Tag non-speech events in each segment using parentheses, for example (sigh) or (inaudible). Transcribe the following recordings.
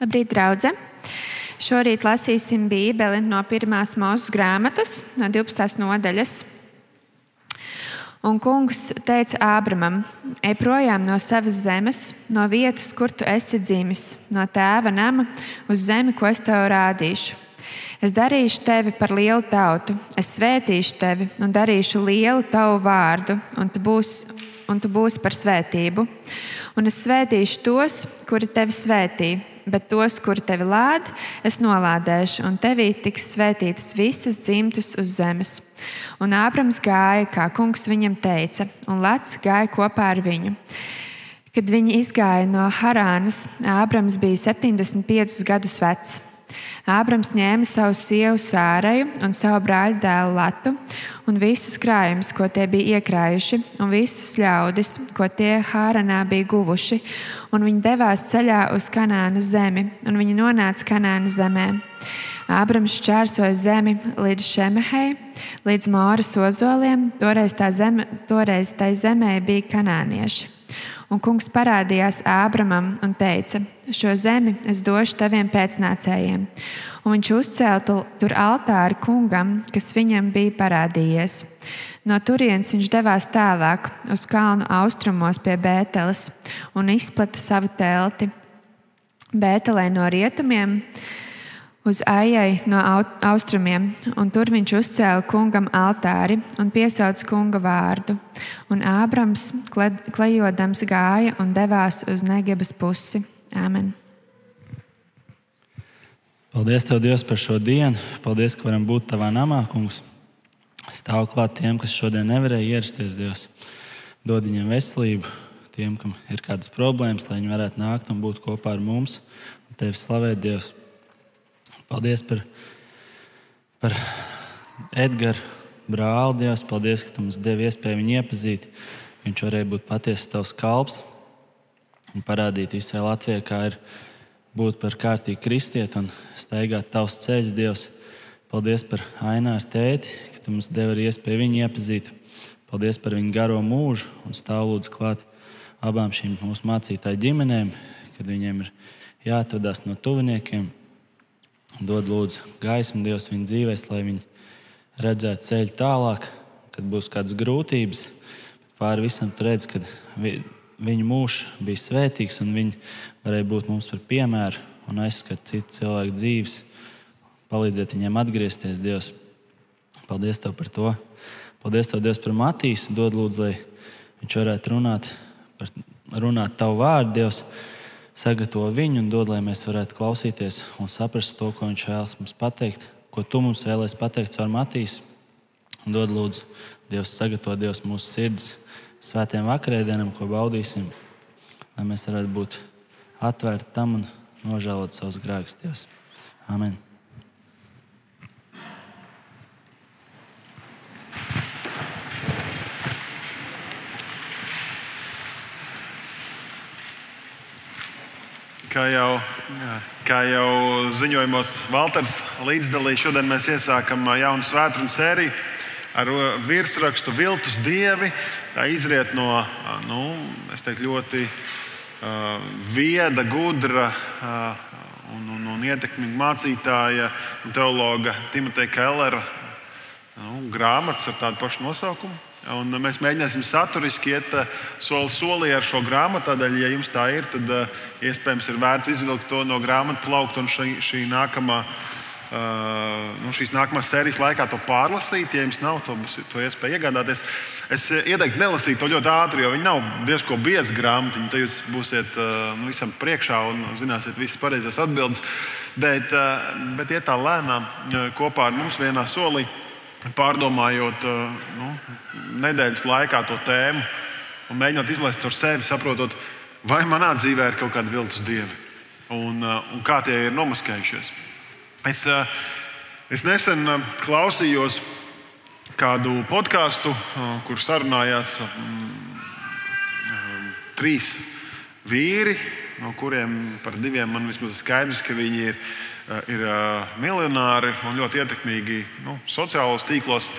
Labrīt, draugi! Šorīt lasīsim Bībeli no pirmās mūža grāmatas, no 12. nodaļas. Un kungs teica Ābramam: Ej projām no savas zemes, no vietas, kur tu esi dzimis, no tēva nama, uz zemi, ko es tev rādīšu. Es darīšu tevi par lielu tautu, es svētīšu tevi un darīšu lielu tavu vārdu, un tu būsi, un tu būsi par svētību. Un es svētīšu tos, kuri tevi svētī, bet tos, kuri tevi lāda, es nolādēšu, un tevī tiks svētītas visas dzimtas uz zemes. Un Ābrams gāja, kā kungs viņam teica, un Lats gāja kopā ar viņu. Kad viņi izgāja no Harānas, Ābrams bija 75 gadus vecs. Ābrams ņēma savu sievu Sāraju un savu brāļa dēlu Latu un visus krājumus, ko tie bija iekrājuši, un visus ļaudis, ko tie Hāranā bija guvuši, un viņi devās ceļā uz Kanānas zemi, un viņi nonāca Kanānas zemē. Ābrams šķērsoja zemi līdz Šemehei, līdz Māras ozoliem. Toreiz tā, zeme, toreiz tā zemē bija kanānieši. Un kungs parādījās Ābramam un teica: Šo zemi es došu taviem pēcnācējiem. Un viņš uzcēla tur altāri kungam, kas viņam bija parādījies. No turienes viņš devās tālāk uz kalnu austrumos pie Bēteles un izplata savu telti. Bētelē no rietumiem uz aijai no austrumiem, un tur viņš uzcēla kungam altāri un piesauca kunga vārdu. Un Ābrams klejodams gāja un devās uz Negebas pusi. Āmen! Paldies, Tev, Dievs, par šo dienu. Paldies, ka varam būt Tavā namā, Kungs. Stāv klāt tiem, kas šodien nevarēja ierasties, Dievs. Dod viņiem veselību, tiem, kam ir kādas problēmas, lai viņi varētu nākt un būt kopā ar mums. Tevi slavēt, Dievs! Paldies par, par Edgars brāli. Dievs, paldies, ka tu mums devi iespēju viņu iepazīt. Viņš varēja būt patiesi tavs kalps un parādīt visai Latvijai, kā ir būt par kārtīgu kristieti un staigāt tavs ceļš, Dievs. Paldies par Aināru tēti, ka tu mums devi iespēju viņu iepazīt. Paldies par viņu garo mūžu un stāv lūdzu klāt abām šīm mūsu mācītāju ģimenēm, kad viņiem ir jāatvadās no tuviniekiem Dod lūdzu gaismu Dievs viņu dzīvēs, lai viņi redzētu ceļu tālāk, kad būs kādas grūtības. Pāri visam tur redz, ka viņu mūžs bija svētīgs un viņi varēja būt mums par piemēru un aizskatīt citu cilvēku dzīves, palīdzēt viņiem atgriezties Dievs. Paldies Tev par to. Paldies Tev Dievs par Matīsu. Dod lūdzu, lai viņš varētu runāt, par, runāt Tavu vārdu Dievs sagatavo viņu un dod, lai mēs varētu klausīties un saprast to, ko viņš vēlas mums pateikt, ko tu mums vēlēsi pateikt caur Matīsu. Dod, lūdzu, Dievs, sagatavo Dievs mūsu sirdis svētiem vakarēdienam, ko baudīsim, lai mēs varētu būt atvērti tam un nožēlot savus grēkus. Amen! Kā jau, kā jau ziņojumos Valters līdzdalīja, šodien mēs iesākam jaunu svētdienu sēriju ar virsrakstu Viltus dievi. Tā izriet no nu, teiktu, ļoti uh, vieda, gudra uh, un, un, un ietekmīga mācītāja un teologa Timoteja Kellera nu, grāmatas ar tādu pašu nosaukumu. Un mēs mēģināsim saturiski iet eh, soli solī ar šo grāmatu. Tādēļ, ja jums tā ir, tad uh, iespējams ir vērts izvilkt to no grāmatu plaukta un šī, šī nākamā, uh, nu, šīs nākamās sērijas laikā to pārlasīt. Ja jums nav to, to iespēju iegādāties, es ieteiktu nelasīt to ļoti ātri, jo viņi nav diezgan bieza grāmata. Tad jūs būsiet uh, nu, visam priekšā un zināsiet visas pareizās atbildes. Bet, uh, bet iet tā lēnām kopā ar mums vienā solī pārdomājot eh, nu, nedēļas laikā to tēmu un mēģinot izlaist caur sevi, saprotot, vai manā dzīvē ir kaut kādi viltus dievi un, eh, un kā tie ir nomaskējušies. Es, eh, es nesen klausījos kādu podkāstu, kur sarunājās mm, trīs vīri, no kuriem par diviem man vismaz skaidrs, ka viņi ir ir eh, miljonāri un ļoti ietekmīgi nu, sociālos tīklos.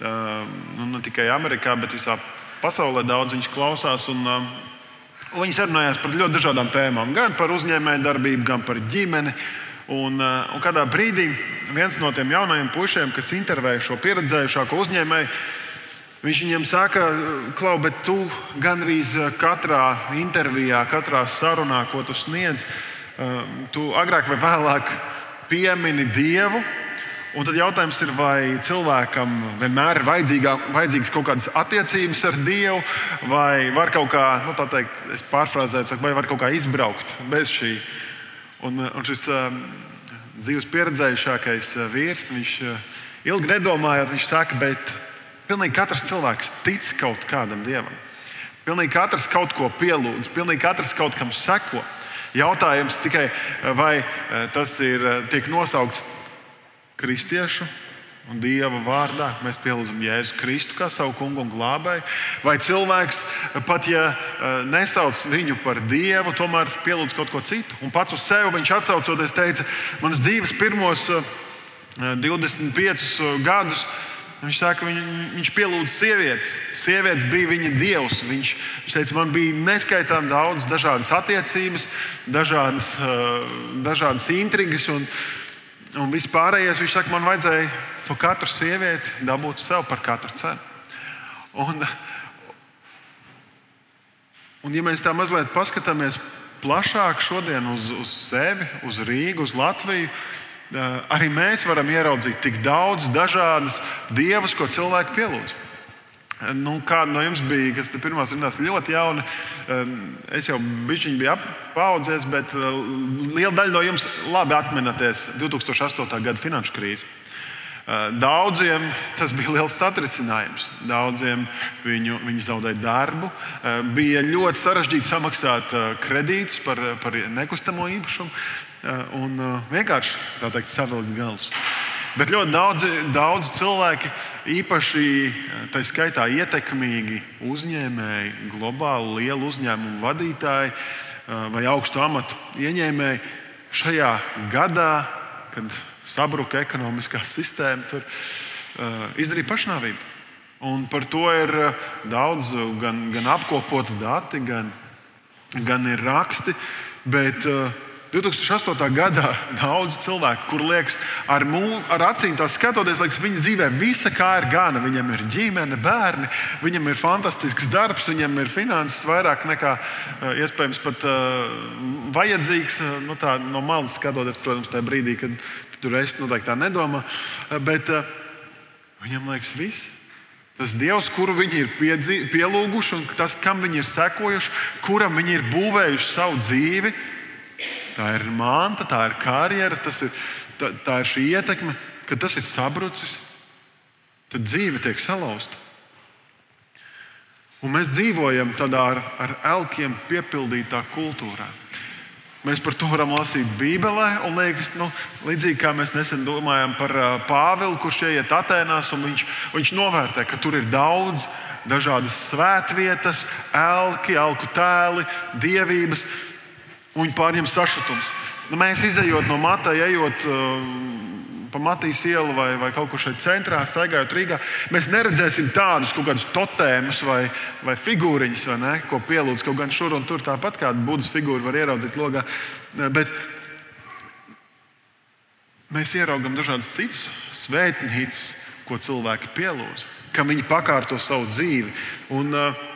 Eh, nu, ne tikai Amerikā, bet visā pasaulē daudz viņus klausās. Un, Viņi sarunājās par ļoti dažādām tēmām, gan par uzņēmējdarbību, gan par ģimeni. Un, un kādā brīdī viens no tiem jaunajiem puišiem, kas intervēja šo pieredzējušāko uzņēmēju, viņš viņiem saka, Klau, bet tu gandrīz katrā intervijā, katrā sarunā, ko tu sniedz, tu agrāk vai vēlāk piemini Dievu Un tad jautājums ir, vai cilvēkam vienmēr ir vajadzīgas kaut kādas attiecības ar Dievu, vai var kaut kā, nu, tā teikt, es pārfrāzēju, vai var kaut kā izbraukt bez šī. Un, un šis uh, dzīves pieredzējušākais uh, vīrs, viņš uh, ilgi nedomājot, viņš saka, bet pilnīgi katrs cilvēks tic kaut kādam dievam. Pilnīgi katrs kaut ko pielūdz, pilnīgi katrs kaut kam seko. Jautājums tikai, vai tas ir, tiek nosaukts kristiešu un Dieva vārdā mēs pielūdzam Jēzu Kristu kā savu kungu un glābēju. Vai cilvēks, pat ja nesauc viņu par Dievu, tomēr pielūdz kaut ko citu. Un pats uz sevi viņš atcaucoties teica, manas dzīves pirmos 25 e, e, gadus. Viņš saka, viņ, viņš pielūdza sievietes. Sievietes bija viņa dievs. Viņš, viņš teica, man bija neskaitām daudz dažādas attiecības, dažādas, dažādas intrigas. Un, Un viss pārējais, viņš saka, man vajadzēja to katru sievieti dabūt sev par katru cenu. Un, un ja mēs tā mazliet paskatāmies plašāk šodien uz, uz sevi, uz Rīgu, uz Latviju, eh, arī mēs varam ieraudzīt tik daudz dažādas dievus, ko cilvēki pielūdz. Nu, Kāda no jums bija, kas pirmās rindās ļoti jauna? Es jau biju paudzēs, bet eh, liela daļa no jums labi atminaties 2008. gada finanšu krīzi. Eh, daudziem tas bija liels satricinājums. Daudziem viņu, viņi zaudēja darbu. Eh, bija ļoti sarežģīti samaksāt kredītus par, par nekustamo īpašumu un vienkārši tā teikt, savilkt galus. Bet ļoti daudz, daudz cilvēki, īpaši tā skaitā ietekmīgi uzņēmēji, globāli lielu uzņēmumu vadītāji vai augstu amatu ieņēmēji, šajā gadā, kad sabruka ekonomiskā (laughs) sistēma, tur izdarīja pašnāvību. Un par to ir daudz gan, gan apkopoti dati, gan, gan ir raksti. Bet uh, 2008. gadā daudz cilvēku, kur liekas, ar, mū, ar acīm skatoties, liekas, viņa dzīvē visa kā ir gana. Viņam ir ģimene, bērni, viņam ir fantastisks darbs, viņam ir finanses vairāk nekā eh, iespējams pat uh, vajadzīgs. Eh, nu, tā, no malas skatoties, protams, tajā brīdī, kad tur es noteikti tā nedomā. Bet uh, viņam liekas, viss. Tas Dievs, kuru viņi ir piedzi, pielūguši un tas, kam viņi ir sekojuši, kuram viņi ir būvējuši savu dzīvi, tā ir manta, tā ir karjera, ir, tā, tā ir šī ietekme, kad tas ir sabrucis, tad dzīve tiek salauzta. Un mēs dzīvojam tādā ar, ar elkiem piepildītā kultūrā. Mēs par to varam lasīt Bībelē, un liekas, nu, līdzīgi kā mēs nesen domājam par Pāvilu, kurš ieiet Atēnās, un viņš, viņš novērtē, ka tur ir daudz dažādas svētvietas, elki, elku tēli, dievības un viņi pārņem sašutums. Nu, mēs izējot no matai, ejot uh, pa Matīs ielu vai, vai kaut kur šeit centrā, staigājot Rīgā, mēs neredzēsim tādus kaut kādus totēmus vai, vai figūriņus, vai ne, ko pielūdz kaut gan šur un tur. Tāpat kāda budas figūra var ieraudzīt logā. Bet mēs ieraugām dažādas citas svētnīcas, ko cilvēki pielūdz, kam viņi pakārto savu dzīvi. Un, uh,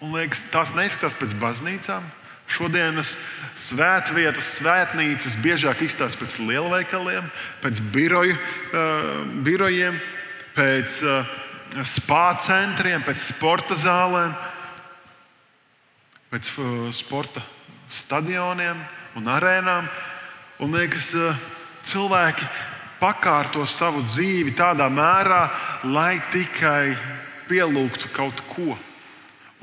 liekas, tās neizskatās pēc baznīcām. Šodienas svētvietas, svētnīcas biežāk izstāsta pēc lielveikaliem, pēc biroju, uh, birojiem, pēc uh, spā centriem, pēc sporta zālēm, pēc uh, sporta stadioniem un arēnām. Un liekas, uh, cilvēki pakārto savu dzīvi tādā mērā, lai tikai pielūgtu kaut ko.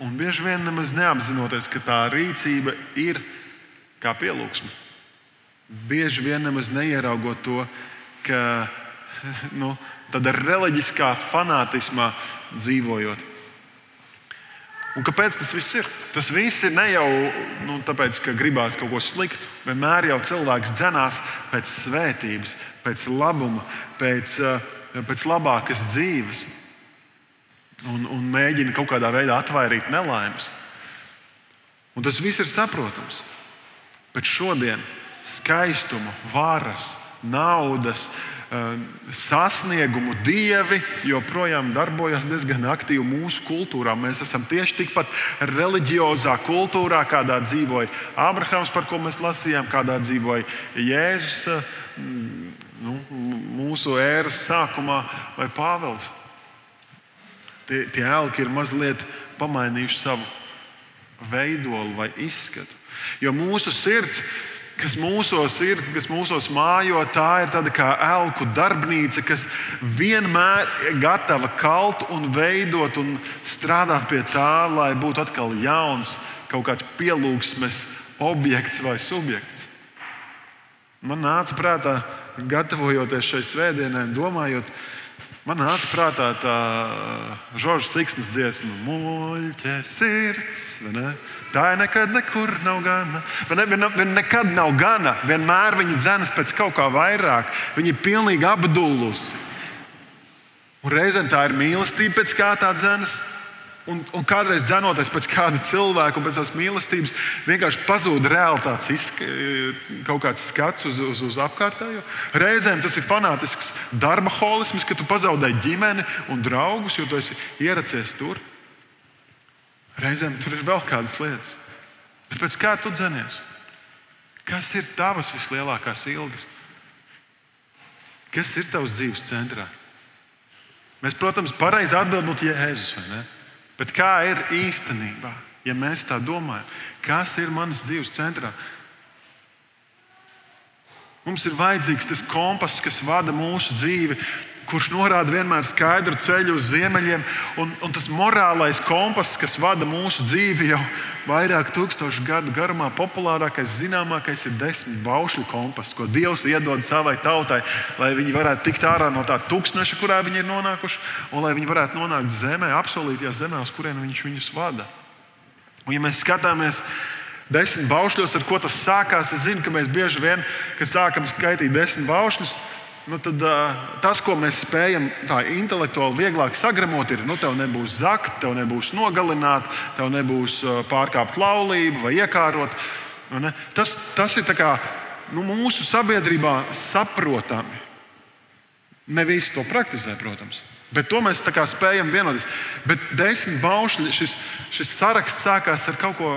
Un bieži vien nemaz neapzinoties, ka tā rīcība ir kā pielūgsme. Bieži vien nemaz neieraugot to, ka (laughs) nu, tāda reliģiskā fanātismā dzīvojot. Un kāpēc tas viss ir? Tas viss ir ne jau nu, tāpēc, ka gribās kaut ko sliktu. Vienmēr jau cilvēks dzenās pēc svētības, pēc labuma, pēc, eh, pēc labākas dzīves. Un, un mēģina kaut kādā veidā atvairīt nelaimes. Un tas viss ir saprotams. Bet šodien skaistumu, varas, naudas, eh, sasniegumu dievi joprojām darbojas diezgan aktīvi mūsu kultūrā. Mēs esam tieši tikpat reliģiozā kultūrā, kādā dzīvoja Abrahams, par ko mēs lasījām, kādā dzīvoja Jēzus eh, nu, mūsu ēras sākumā vai Pāvils. Tie, tie elki ir mazliet pamainījuši savu veidolu vai izskatu. Jo mūsu sirds kas mūsos ir, kas mūsos mājo, tā ir tāda kā elku darbnīca, kas vienmēr ir gatava kalt un veidot un strādāt pie tā, lai būtu atkal jauns kaut kāds pielūgsmes objekts vai subjekts. Man nāca prātā, gatavojoties šai svētdienai, domājot, man nāca prātā tā Žorža Siksnas dziesma, muļķe sirds. Tā ir nekad nekur nav gana. Viņa ne, nekad nav gana. Vienmēr viņa dzenas pēc kaut kā vairāk. Viņa ir pilnīgi apdullusi. Un reizēm tā ir mīlestība, pēc kā tā dzenas. Un, un kādreiz dzenoties pēc kāda cilvēka un pēc tās mīlestības, vienkārši pazūd realitātes kaut kāds skats uz, uz, uz apkārtējo. Reizēm tas ir fanātisks darba holisms, ka tu pazaudēji ģimeni un draugus, jo tu esi ieracies tur. Reizēm tur ir vēl kādas lietas. Bet pēc kā tu dzenies? Kas ir tavas vislielākās ilgas? Kas ir tavs dzīves centrā? Mēs, protams, pareizi atbildam, būtu Jēzus. Bet kā ir īstenībā, ja mēs tā domājam? Kas ir manas dzīves centrā? Mums ir vajadzīgs tas kompass, kas vada mūsu dzīvi, kurš norāda vienmēr skaidru ceļu uz ziemeļiem. Un, un tas morālais kompass, kas vada mūsu dzīvi jau vairāk tūkstošu gadu garumā, populārākais, zināmākais ir desmit baušļu kompass, ko Dievs iedod savai tautai, lai viņi varētu tikt ārā no tā tūkstneša, kurā viņi ir nonākuši, un lai viņi varētu nonākt zemē, apsolītajā zemē, uz kurien viņš viņus vada. Un, ja mēs skatāmies, Desmit baušļos, ar ko tas sākās. Es zinu, ka mēs bieži vien, kad sākam skaitīt desmit baušļus, nu, tad, tas, ko mēs spējam tā intelektuāli vieglāk sagramot, ir, nu, tev nebūs zakt, tev nebūs nogalināt, tev nebūs pārkāpt laulību vai iekārot. Nu, tas, tas ir kā, nu, mūsu sabiedrībā saprotami. Ne visi to praktizē, protams. Bet to mēs spējam vienoties. Bet desmit baušļi, šis, šis saraksts sākās ar kaut ko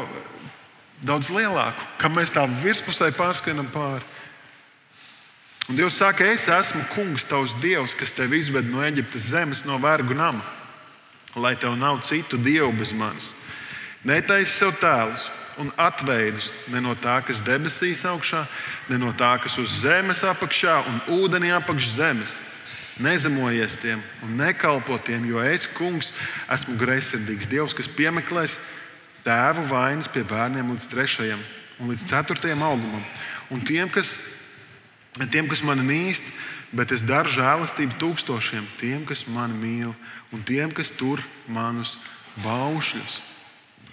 daudz lielāku, kam mēs tā virspusē pārskrienam pāri. Un Dievs saka, es esmu kungs, tavs dievs, kas tevi izved no Eģiptes zemes, no vergu nama, lai tev nav citu dievu bez manis. Netaisi sev tēlus un atveidus ne no tā, kas debesīs augšā, ne no tā, kas uz zemes apakšā un ūdenī apakš zemes. Nezemojies tiem un nekalpo tiem, jo es, kungs, esmu greizsirdīgs Dievs, kas piemeklēs tēvu vainas pie bērniem līdz trešajam un līdz ceturtajam augumam. Un tiem, kas tiem, kas mani mīl, bet es daru žēlastību tūkstošiem, tiem, kas mani mīl, un tiem, kas tur manus baušļus.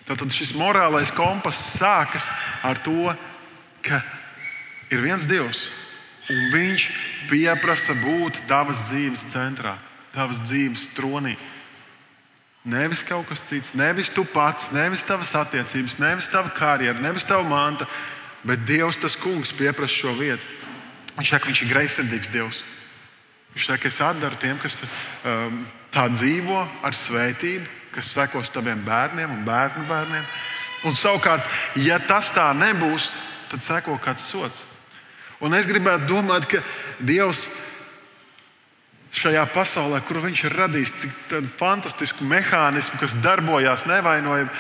Tad šis morālais kompass sākas ar to, ka ir viens Dievs, un Viņš pieprasa būt tavas dzīves centrā, tavas dzīves tronī. Nevis kaut kas cits, nevis tu pats, nevis tavas attiecības, nevis tava karjera, nevis tava manta, bet Dievs, tas kungs, pieprasa šo vietu. Viņš saka, viņš ir greizsirdīgs Dievs. Viņš saka, es atdaru tiem, kas um, tā dzīvo ar svētību, kas sekos taviem bērniem un bērnu bērniem. Un savukārt, ja tas tā nebūs, tad seko kāds sots. Un es gribētu domāt, ka Dievs šajā pasaulē, kur Viņš ir radījis tik fantastisku mehānismu, kas darbojās nevainojami,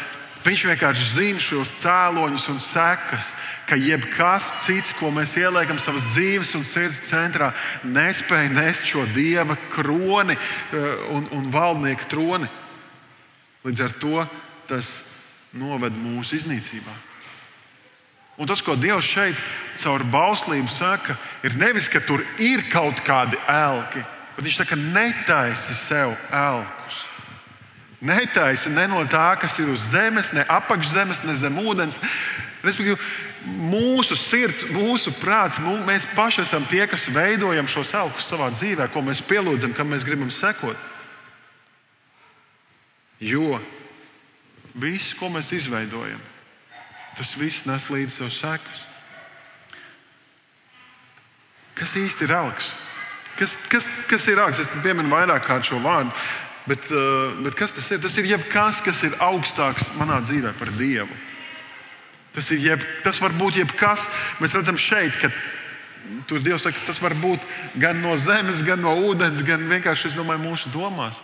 Viņš vienkārši zina šos cēloņus un sekas, ka jebkas cits, ko mēs ieliekam savas dzīves un sirds centrā, nespēja nest šo dieva kroni eh, un, un valdnieka troni. Līdz ar to tas noved mūsu iznīcībā. Un tas, ko Dievs šeit caur bauslību saka, ir nevis, ka tur ir kaut kādi elki, bet Viņš saka, netaisi sev elkus. Netaisa ne no tā, kas ir uz zemes, ne apakšzemes, ne zem ūdens. Respektīvi, mūsu sirds, mūsu prāts, mū, mēs paši esam tie, kas veidojam šo selku savā dzīvē, ko mēs pielūdzam, kam mēs gribam sekot. Jo viss, ko mēs izveidojam, tas viss nes līdzi sev sekas. Kas īsti ir augs? Kas, kas, kas ir augs? Es pieminu vairāk kārt šo vārdu. Bet, uh, bet kas tas ir? Tas ir jebkas, kas ir augstāks manā dzīvē par Dievu. Tas, jeb, tas var būt jebkas. Mēs redzam šeit, ka tur Dievs saka, tas var būt gan no zemes, gan no ūdens, gan vienkārši domāju, mūsu domās.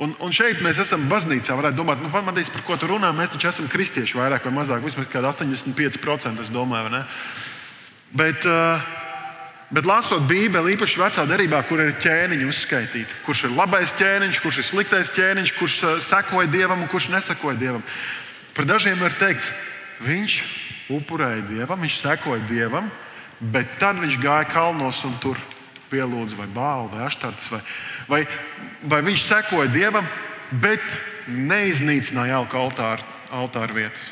Un, un šeit mēs esam baznīcā. Varētu domāt, nu, pamatīs, par ko tu runā. Mēs taču esam kristieši vairāk vai mazāk, vismaz 85%. Es domāju, bet, uh, Bet lasot Bībeli, īpaši vecā derībā, kur ir ķēniņi uzskaitīti, kurš ir labais ķēniņš, kurš ir sliktais ķēniņš, kurš sekoja dievam un kurš nesekoja dievam. Par dažiem var teikt, viņš upurēja dievam, viņš sekoja dievam, bet tad viņš gāja kalnos un tur pielūdza vai bālu vai aštarts. Vai, vai, vai viņš sekoja dievam, bet neiznīcināja jauku altāru, altāru vietas.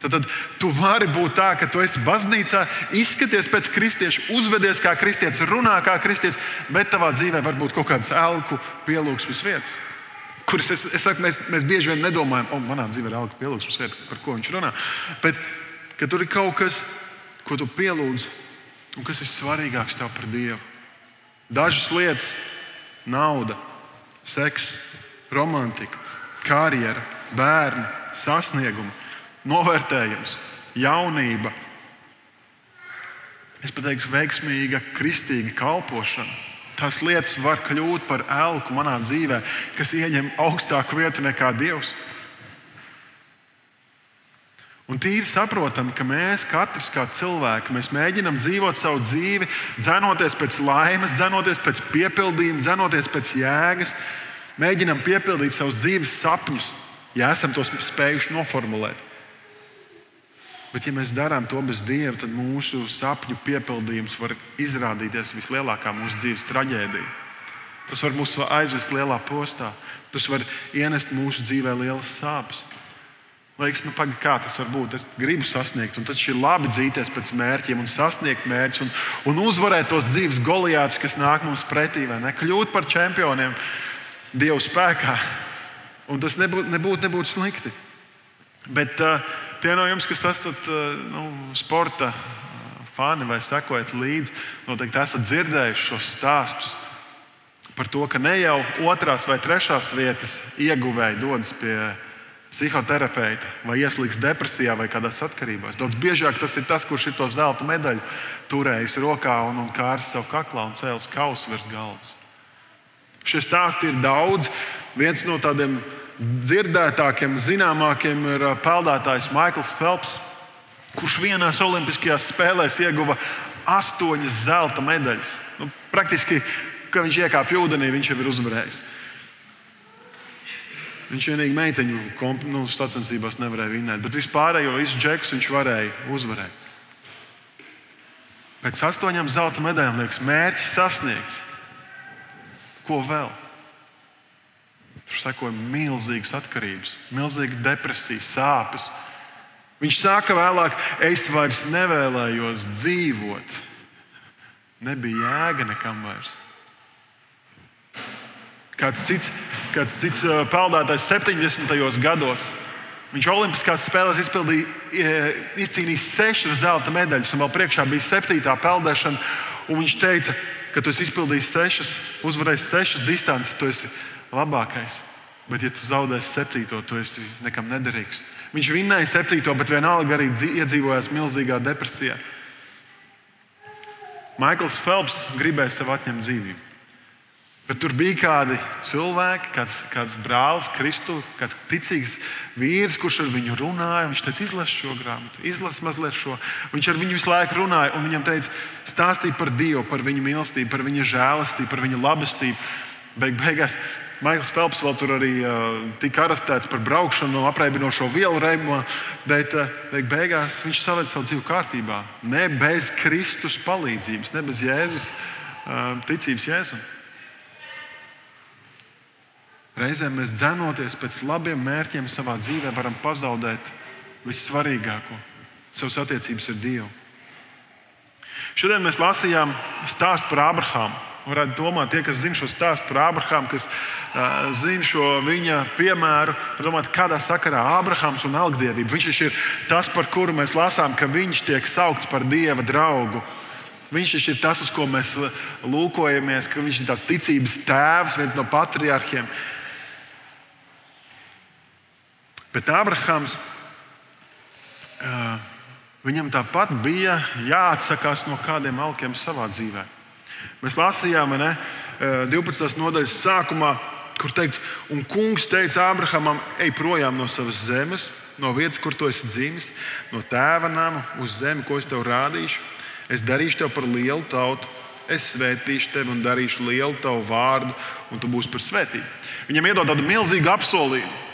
Tad, tad tu vari būt tā, ka tu esi baznīcā, izskaties pēc kristieša, uzvedies kā kristietis, runā kā kristietis, bet tavā dzīvē var būt kaut kādas elku pielūgsmes vietas. Kuras es, es saku, mēs, mēs bieži vien nedomājam, o, manā dzīvē ir elku pielūgsmes vieta, par ko viņš runā. Bet tur ir kaut kas, ko tu pielūdz, un kas ir svarīgāks tev par Dievu. Dažas lietas, nauda, seks, romantika, karjera, bērni, sasniegumi novērtējums, jaunība. Es pateiktu, veiksmīga, kristīga kalpošana. Tās lietas var kļūt par elku manā dzīvē, kas ieņem augstāku vietu nekā Dievs. Un tīri saprotam, ka mēs katrs kā cilvēki mēs mēģinām dzīvot savu dzīvi, dzenoties pēc laimes, dzenoties pēc piepildījuma, dzenoties pēc jēgas, mēģinām piepildīt savus dzīves sapņus, ja esam tos spējuši noformulēt. Bet, ja mēs darām to bez Dieva, tad mūsu sapņu piepildījums var izrādīties vislielākā mūsu dzīves traģēdija. Tas var mūs aizvest lielā postā, tas var ienest mūsu dzīvē lielas sāpes. Liekas, nu, pagaidi, kā tas var būt? Es gribu sasniegt, un tas ir labi dzīties pēc mērķiem, un sasniegt mērķus, un, un uzvarēt tos dzīves goliātus, kas nāk mums pretī, vai ne? Kļūt par čempioniem Dieva spēkā. Un tas nebūtu nebūt, nebūt slikti. Bet uh, Tie no jums, kas esat eh, nu, sporta eh, fani vai sekojat līdzi, noteikti esat dzirdējuši šos stāstus par to, ka ne jau otrās vai trešās vietas ieguvēji dodas pie psihoterapeita vai ieslīgs depresijā vai kādās atkarībās. Daudz biežāk tas ir tas, kurš ir to zelta medaļu turējis rokā un, un kārs sev kaklā un cēlis kausu virs galvas. Šie stāsti ir daudz. Viens no tādiem dzirdētākiem, zināmākiem ir peldētājs Maikls Phelps, kurš vienās Olimpiskajās spēlēs ieguva astoņas zelta medaļas. Nu, praktiski, kad viņš iekāpa ūdenī, viņš jau ir uzvarējis. Viņš vienīgi meiteņu nu, sacensībās nevarēja vinēt, bet vispārējo visu džekus viņš varēja uzvarēt. Pēc astoņām zelta medaļām liekas, mērķis sasniegts. Ko vēl? Tur sekoja milzīgas atkarības, milzīga depresija, sāpes. Viņš saka vēlāk, es vairs nevēlējos dzīvot. Nebija jēga nekam vairs. Kāds cits, kāds cits peldētājs 70. gados. Viņš Olimpiskās spēlēs izcīnīja sešas zelta medaļas, un vēl priekšā bija septītā peldēšana. Viņš teica, ka tu esi izpildījis sešas, uzvarējis sešas distances, tu esi labākais. Bet, ja tu zaudēsi septīto, tu esi nekam nederīgs. Viņš vinnēja septīto, bet vienalga arī iedzīvojās milzīgā depresijā. Maikls Phelps gribēja sev atņemt dzīvību. Bet tur bija kādi cilvēki, kāds, kāds brālis, Kristu, kāds ticīgs vīrs, kurš ar viņu runāja. Viņš teica, izlasi šo grāmatu, izlasi mazliet šo. Viņš ar viņu visu laiku runāja, un viņam teica, stāstīja par Dievu, par viņa mīlestību, par viņa žēlastību, par viņa labestību. Beig, beigās Maikls Felps vēl tur arī uh, tika arestēts par braukšanu no apreibinošo vielu reibumā, bet uh, beigās viņš saved savu dzīvi kārtībā. Ne bez Kristus palīdzības, ne bez Jēzus uh, ticības Jēzum. Reizēm mēs dzenoties pēc labiem mērķiem savā dzīvē, varam pazaudēt vissvarīgāko - savas attiecības ar Dievu. Šodien mēs lasījām stāstu par Abrahāmu. Varētu domāt, tie, kas zina šo stāstu par Ābrahāmu, kas uh, zina šo viņa piemēru, domāt, kādā sakarā Ābrahāms un algdievība. Viņš ir tas, par kuru mēs lasām, ka viņš tiek saukts par dieva draugu. Viņš ir tas, uz ko mēs lūkojamies, ka viņš ir tāds ticības tēvs, viens no patriarchiem. Bet Ābrahāms, uh, viņam tāpat bija jāatsakās no kādiem alkiem savā dzīvēm. Mēs lasījām ne, 12. Eh, nodaļas sākumā, kur teikts, un kungs teica Ābrahamam, ej projām no savas zemes, no vietas, kur tu esi dzimis, no tēva nama uz zemi, ko es tev rādīšu. Es darīšu tevi par lielu tautu, es svētīšu tevi un darīšu lielu tavu vārdu, un tu būsi par svētību. Viņam iedod tādu milzīgu apsolījumu.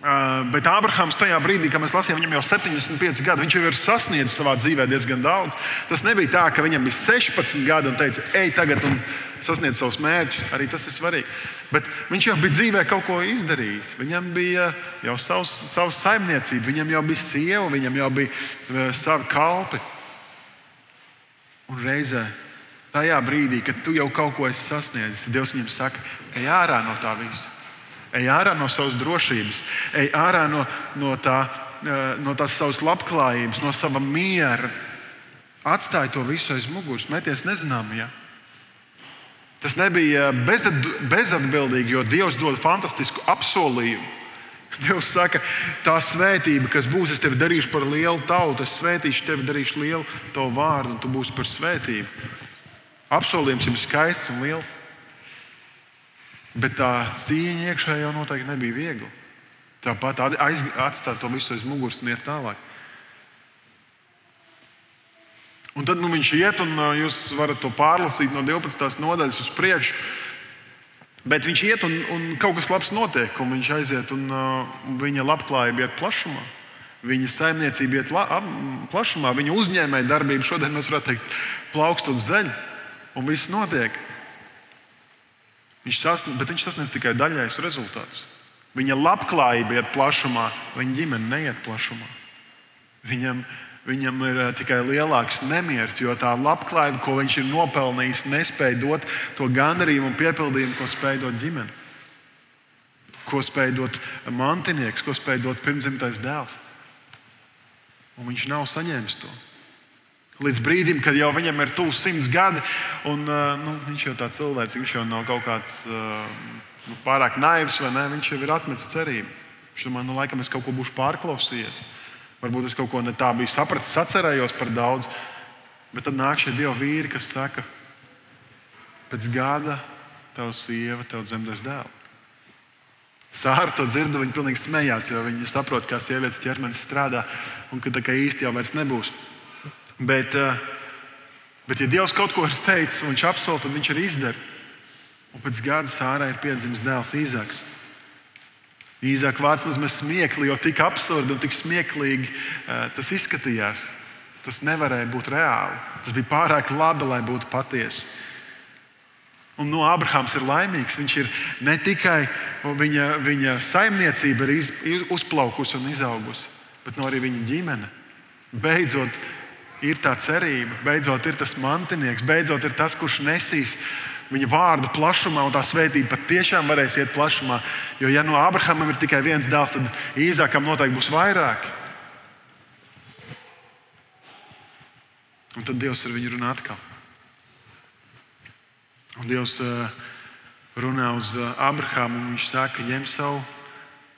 Uh, bet Ābrahāms tajā brīdī, kad mēs lasījām, viņam jau ir 75 gadi. Viņš jau ir sasniedzis savā dzīvē diezgan daudz. Tas nebija tā, ka viņam bija 16 gadi un teica, ej, tagad un sasniedz savus mērķus. Arī tas ir svarīgi. Bet viņš jau bija dzīvē kaut ko izdarījis. Viņam bija jau savs, savs saimniecība, viņam jau bija sieva, viņam jau bija uh, savi kalpi. Un reizē tajā brīdī, kad tu jau kaut ko esi sasniedzis, Dievs viņam saka, ej ārā no tā visa. Ej ārā no savas drošības, ej ārā no, no, tā, eh, no tās savas labklājības, no sava miera. Atstāj to visu aiz muguras, meties nezināmajā. Tas nebija bezatbildīgi, jo Dievs dod fantastisku apsolījumu. Dievs saka, tā svētība, kas būs, es tevi darīšu par lielu tautu, es svētīšu tevi, darīšu lielu tavu vārdu, un tu būsi par svētību. Apsolījums ir skaists un liels. Bet tā cīņa iekšā jau noteikti nebija viegla. Tāpat atstāt to visu aiz muguras un iet tālāk. Un tad nu, viņš iet, un jūs varat to pārlasīt no 12. nodaļas uz priekšu. Bet viņš iet, un, un kaut kas labs notiek, un viņš aiziet, un uh, viņa labklājība iet plašumā. Viņa saimniecība iet la, ap, plašumā, viņa uzņēmēja darbība šodien mēs varētu teikt, plaukst uz zeļu, un viss notiek. Viņš sasniedz, bet viņš sasniedz tikai daļais rezultāts. Viņa labklājība iet plašumā, viņa ģimene neiet plašumā. Viņam, viņam ir uh, tikai lielāks nemieris, jo tā labklājība, ko viņš ir nopelnījis, nespēja dot to gandarījumu un piepildījumu, ko spēj dot ģimene. Ko spēj dot mantinieks, ko spēj dot pirmzimtais dēls. Un viņš nav saņēmis to. Līdz brīdim, kad jau viņam ir tuvu simts gadi, un nu, viņš jau tāds cilvēks, viņš jau nav kaut kāds nu, pārāk naivs, vai ne? Viņš jau ir atmetis cerību. Viņš domā, nu, laikam es kaut ko būšu pārklausījies. Varbūt es kaut ko ne tā biju sapratis, sacerējos par daudz. Bet tad nāk šie divi vīri, kas saka, pēc gada tava sieva tev dzemdēs dēlu. Sāra to dzird, viņa pilnīgi smējās, jo viņa saprot, kā sievietes ķermenis strādā un ka tā kā īsti jau vairs nebūs. Bet, eh, bet ja Dievs kaut ko ir teicis, un viņš apsolīja, tad viņš arī izdara. Un pēc gada sārā ir piedzimis dēls Īzaks. Īzāk vārds nozīmē smiekli, jo tik absurdi un tik smieklīgi uh, tas izskatījās. Tas nevarēja būt reāli. Tas bija pārāk labi, lai būtu patiesi. Un no Abrahāms ir laimīgs. Viņš ir ne tikai viņa, viņa saimniecība ir iz, uzplaukusi un izaugusi, bet no arī viņa ģimene. Beidzot, ir tā cerība, beidzot ir tas mantinieks, beidzot ir tas, kurš nesīs viņa vārdu plašumā, un tā svētība patiešām varēs iet plašumā. Jo, ja no Abrahamam ir tikai viens dēls, tad Īzākam noteikti būs vairāk. Un tad Dievs ar viņu runā atkal. Un Dievs eh, runā uz eh, Abrahāmu, un viņš saka, ņem savu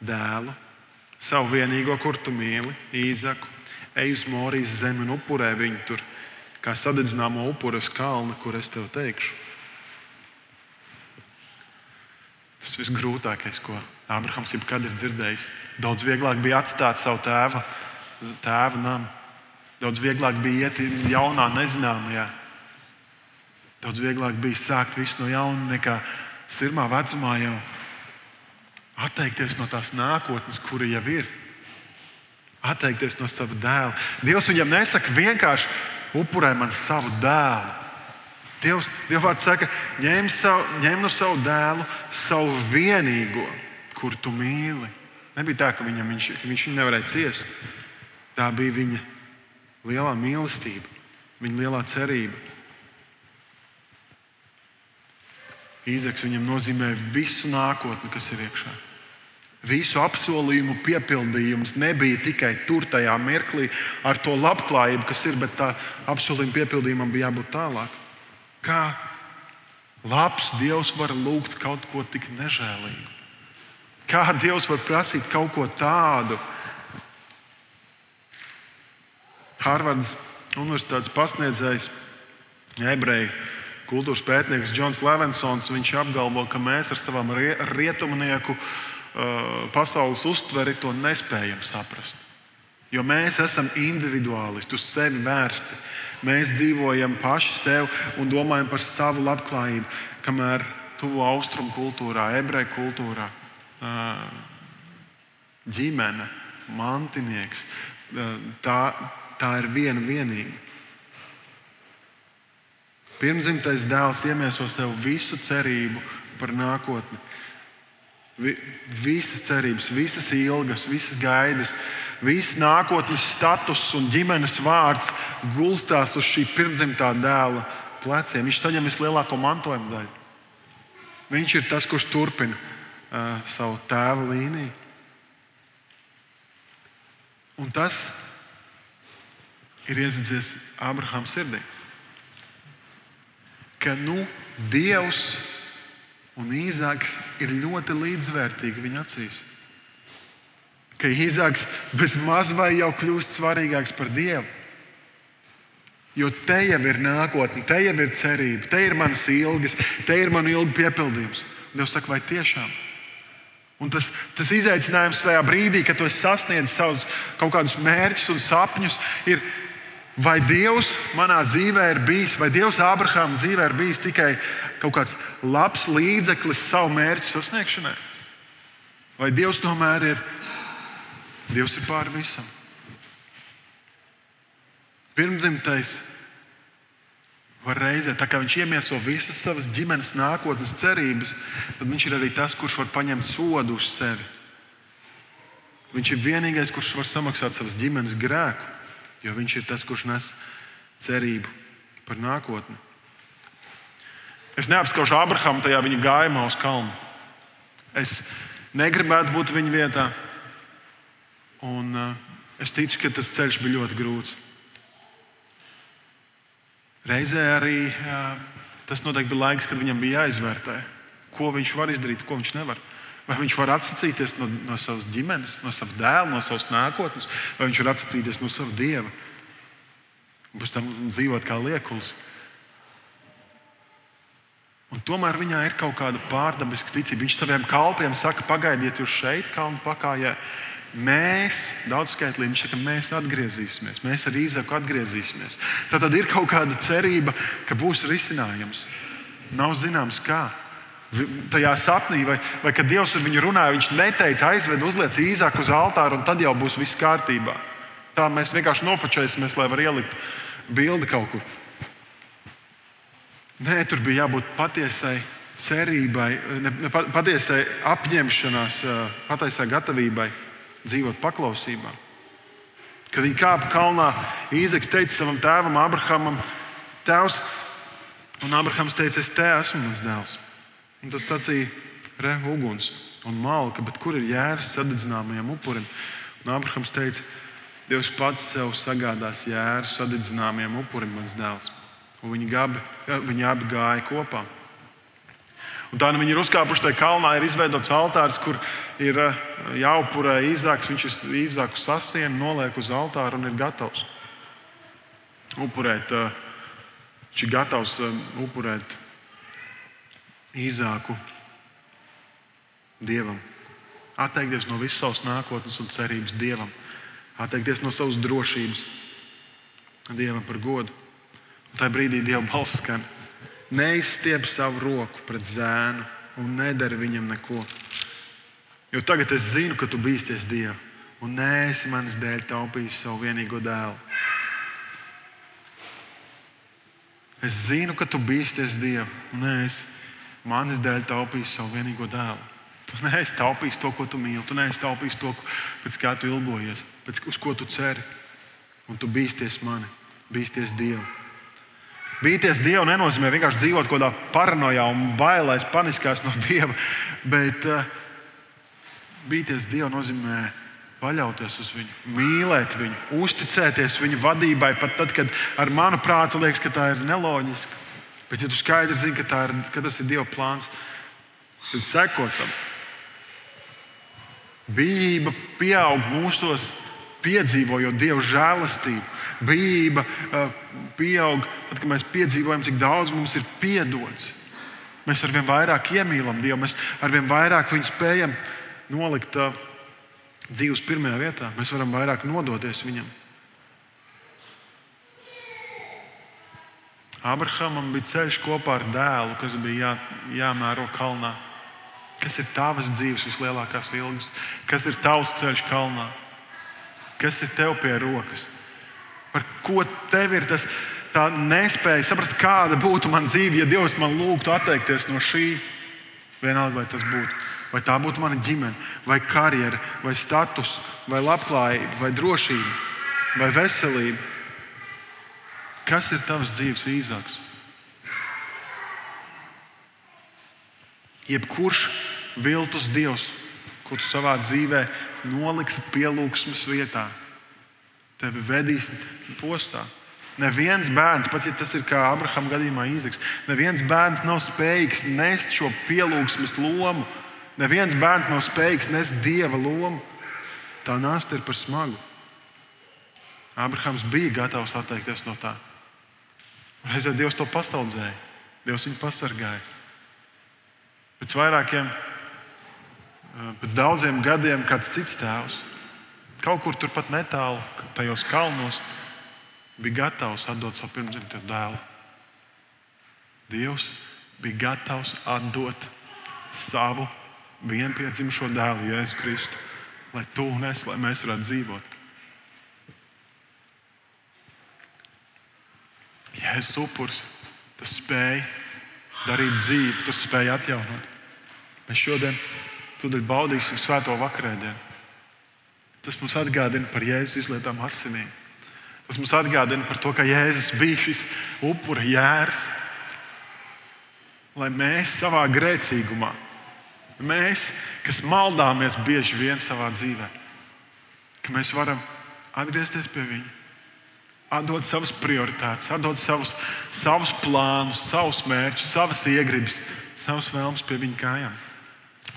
dēlu, savu vienīgo, kur tu mīli, Īzaku ej uz Morijas zemi un upurē viņu tur, kā sadedzināmo upuru uz kalna, kur es tev teikšu. Tas viss grūtākais, ko Ābrahams jebkad ir dzirdējis. Daudz vieglāk bija atstāt savu tēva, tēva namu. Daudz vieglāk bija iet jaunā, nezināmajā. Daudz vieglāk bija sākt visu no jauna nekā sirmā vecumā jau atteikties no tās nākotnes, kura jau ir atteikties no sava dēla. Dievs viņam nesaka vienkārši upurē man savu dēlu. Dievs, Dievs saka, ņem, savu, ņem no savu dēlu savu vienīgo, kur tu mīli. Nebija tā, ka, viņam, viņš, viņš viņu nevarēja ciest. Tā bija viņa lielā mīlestība, viņa lielā cerība. Īzeks viņam nozīmē visu nākotni, kas ir iekšā. Visu apsolījumu piepildījums nebija tikai tur, tajā mirklī, ar to labklājību, kas ir, bet tā apsolījuma piepildījumam bija jābūt tālāk. Kā labs Dievs var lūgt kaut ko tik nežēlīgu? Kā Dievs var prasīt kaut ko tādu? Harvards Universitātes pasniedzējs, ebreju kultūras pētnieks Džons Levensons apgalvo, ka mēs ar savam rietumnieku uh, pasaules uztveri to nespējam saprast. Jo mēs esam individuālisti, uz sevi vērsti. Mēs dzīvojam paši sev un domājam par savu labklājību, kamēr tuvu austrumu kultūrā, ebreju kultūrā, uh, ģimene, mantinieks, uh, tā, tā ir viena vienīga. Pirmzimtais dēls iemieso sev visu cerību par nākotni. Vi, visas cerības, visas ilgas, visas gaidas, visas nākotnes status un ģimenes vārds gulstās uz šī pirmzimtā dēla pleciem. Viņš saņem vislielāko mantojuma daļu. Viņš ir tas, kurš turpina uh, savu tēva līniju. Un tas ir iesaistīts Abrahama sirdī ka nu, Dievs un Īzāks ir ļoti līdzvērtīgi viņa acīs. Ka Īzāks bez maz vai jau kļūst svarīgāks par Dievu. Jo te jau ir nākotne, te jau ir cerība, te ir manas ilgas, te ir manu ilgu piepildījums. Dievs saka, vai tiešām? Un tas, tas izaicinājums tajā brīdī, kad tu sasniedz savus kaut kādus mērķus un sapņus, ir Vai Dievs manā dzīvē ir bijis, vai Dievs Abrahama dzīvē ir bijis tikai kaut kāds labs līdzeklis savu mērķu sasniegšanai? Vai Dievs tomēr ir, Dievs ir pāri visam? Pirmdzimtais var reizē, tā kā viņš iemieso visas savas ģimenes nākotnes cerības, tad viņš ir arī tas, kurš var paņemt sodu uz sevi. Viņš ir vienīgais, kurš var samaksāt savas ģimenes grēku jo viņš ir tas, kurš nes cerību par nākotni. Es neapskaužu Abrahamu tajā viņa gājumā uz kalnu. Es negribētu būt viņa vietā. Un, uh, es ticu, ka tas ceļš bija ļoti grūts. Reizē arī uh, tas noteikti bija laiks, kad viņam bija jāizvērtē, ko viņš var izdarīt, ko viņš nevar. Vai viņš var atsacīties no, no savas ģimenes, no sava dēla, no savas nākotnes, vai viņš var atsacīties no sava dieva un pēc tam dzīvot kā liekulis. Un tomēr viņā ir kaut kāda pārdabiska ticība. Viņš saviem kalpiem saka, pagaidiet, jūs šeit, kalnu pakājā. Mēs, daudzskaitlī, viņš saka, mēs atgriezīsimies, mēs ar īzaku atgriezīsimies. Tad, tad ir kaut kāda cerība, ka būs risinājums. Nav zināms, kā tajā sapnī, vai, vai kad Dievs ar viņu runāja, viņš neteica, aizved, uzliec īzāk uz altāra, un tad jau būs viss kārtībā. Tā mēs vienkārši nofočēsimies, lai varētu ielikt bildi kaut kur. Nē, tur bija jābūt patiesai cerībai, ne, ne, patiesai apņemšanās, patiesai gatavībai dzīvot paklausībā. Kad viņi kāpa kalnā, Īzeks teica savam tēvam, Abrahamam, Tēvs, un Abrahams teica, es te esmu mans dēls. Un tas sacīja, re, uguns un malka, bet kur ir jēras sadedzināmajam upurim? Un Abrahams teica, Dievs pats sev sagādās jēru sadedzināmajam upurim, mans dēls. Un viņi, gabi, viņi abi gāja kopā. Un tā nu viņi ir uzkāpuši tajā kalnā, ir izveidots altārs, kur ir eh, jāupurē īzāks. Viņš ir īzāku sasienu, noliek uz altāra un ir gatavs upurēt. Eh, viņš ir gatavs eh, upurēt īzāku dievam. Atteikties no visas savas nākotnes un cerības dievam. Atteikties no savas drošības dievam par godu. Un tajā brīdī Dieva balss skan: Neizstiep savu roku pret zēnu un nedari viņam neko. Jo tagad es zinu, ka tu bīsties Dievu un neesi manas dēļ taupījis savu vienīgo dēlu. Es zinu, ka tu bīsties Dievu un neesi manis dēļ taupījis savu vienīgo dēlu. Tu neesi taupījis to, ko tu mīli, tu neesi taupījis to, pēc kā tu ilgojies, pēc uz ko tu ceri. Un tu bīsties mani, bīsties Dievu. Bīties Dievu nenozīmē vienkārši dzīvot kaut kādā paranoijā un bailēs, paniskās no (laughs) Dieva, bet uh, bīties Dievu nozīmē paļauties uz viņu, mīlēt viņu, uzticēties viņa vadībai, pat tad, kad ar manu prātu liekas, ka tā ir neloģiska. Bet, ja tu skaidri zini, ka, ir, ka tas ir Dieva plāns, tad sekot tam. Bība pieaug mūsos, piedzīvojot Dieva žēlastību. Bība uh, pieaug, tad, kad mēs piedzīvojam, cik daudz mums ir piedots. Mēs arvien vairāk iemīlam Dievu, mēs arvien vairāk viņu spējam nolikt uh, dzīves pirmajā vietā. Mēs varam vairāk nodoties viņam. Abrahamam bija ceļš kopā ar dēlu, kas bija jā, jāmēro kalnā. Kas ir tavas dzīves vislielākās ilgas? Kas ir tavs ceļš kalnā? Kas ir tev pie rokas? Par ko tev ir tas nespēja saprast, kāda būtu mana dzīve, ja Dievs man lūgtu atteikties no šī? Vienalga, vai tas būtu. Vai tā būtu mana ģimene, vai karjera, vai status, vai labklājība, vai drošība, vai veselība. Kas ir tavs dzīves īzāks? Jebkurš viltus dievs, ko tu savā dzīvē noliksi pielūgsmes vietā, tevi vedīs postā. Neviens bērns, pat ja tas ir kā Abrahama gadījumā Īzaks, neviens bērns nav spējīgs nest šo pielūgsmes lomu. Neviens bērns nav spējīgs nest dieva lomu. Tā nāsta ir par smagu. Abrahams bija gatavs atteikties no tā. Reizē Dievs to pasaudzēja, Dievs viņu pasargāja. Pēc vairākiem, eh, pēc daudziem gadiem, kāds cits tēvs, kaut kur turpat netālu, tajos kalnos, bija gatavs atdot savu pirmdzimto dēlu. Dievs bija gatavs atdot savu vienpiedzimušo dēlu, Jēzu Kristu, lai tu un es, lai mēs varētu dzīvot. Jēzus upuris, tas spēja darīt dzīvi, tas spēja atjaunot. Mēs šodien tūdaļ baudīsim svēto vakarēdienu. Tas mums atgādina par Jēzus izlietām asinīm. Tas mums atgādina par to, ka Jēzus bija šis upura jērs, lai mēs savā grēcīgumā, mēs, kas maldāmies bieži vien savā dzīvē, ka mēs varam atgriezties pie Viņa atdot savas prioritātes, atdot savus, savus plānus, savus mērķus, savas iegribas, savas vēlmes pie viņa kājām.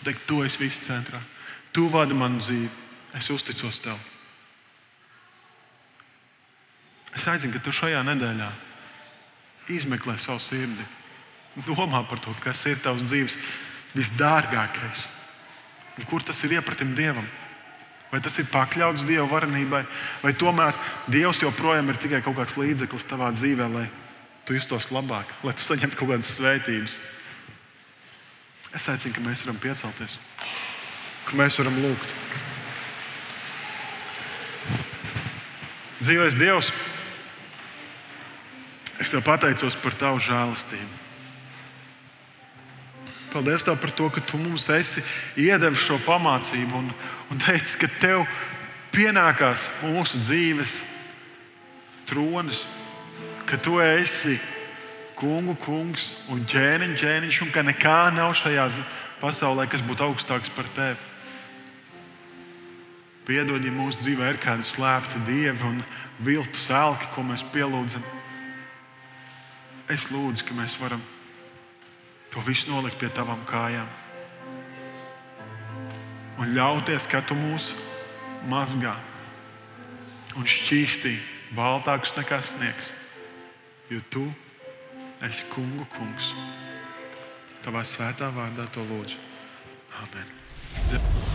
Teikt, tu esi viss centrā. Tu vadi manu dzīvi. Es uzticos tev. Es aicinu, ka tu šajā nedēļā izmeklē savu sirdi. Domā par to, kas ir tavs dzīves visdārgākais. Un kur tas ir iepratim Dievam? Vai tas ir pakļauts Dieva varenībai, vai tomēr Dievs joprojām ir tikai kaut kāds līdzeklis tavā dzīvē, lai tu justos labāk, lai tu saņemtu kaut kādas svētības. Es aicinu, ka mēs varam piecelties, ka mēs varam lūgt. Dzīvais Dievs, es te pateicos par tavu žēlastību. Paldies tev par to, ka tu mums esi iedevis šo pamācību un, un teici, ka tev pienākās mūsu dzīves tronis, ka tu esi kungu kungs un ķēniņš, ķēniņš, un ka nekā nav šajā pasaulē, kas būtu augstāks par tevi. Piedod, ja mūsu dzīvē ir kādi slēpti dievi un viltu sēlki, ko mēs pielūdzam. Es lūdzu, ka mēs varam to visu nolikt pie tavām kājām. Un ļauties, ka tu mūs mazgā un šķīstī baltākus nekā sniegs. Jo tu esi kungu kungs. Tavā svētā vārdā to lūdzu. Amen.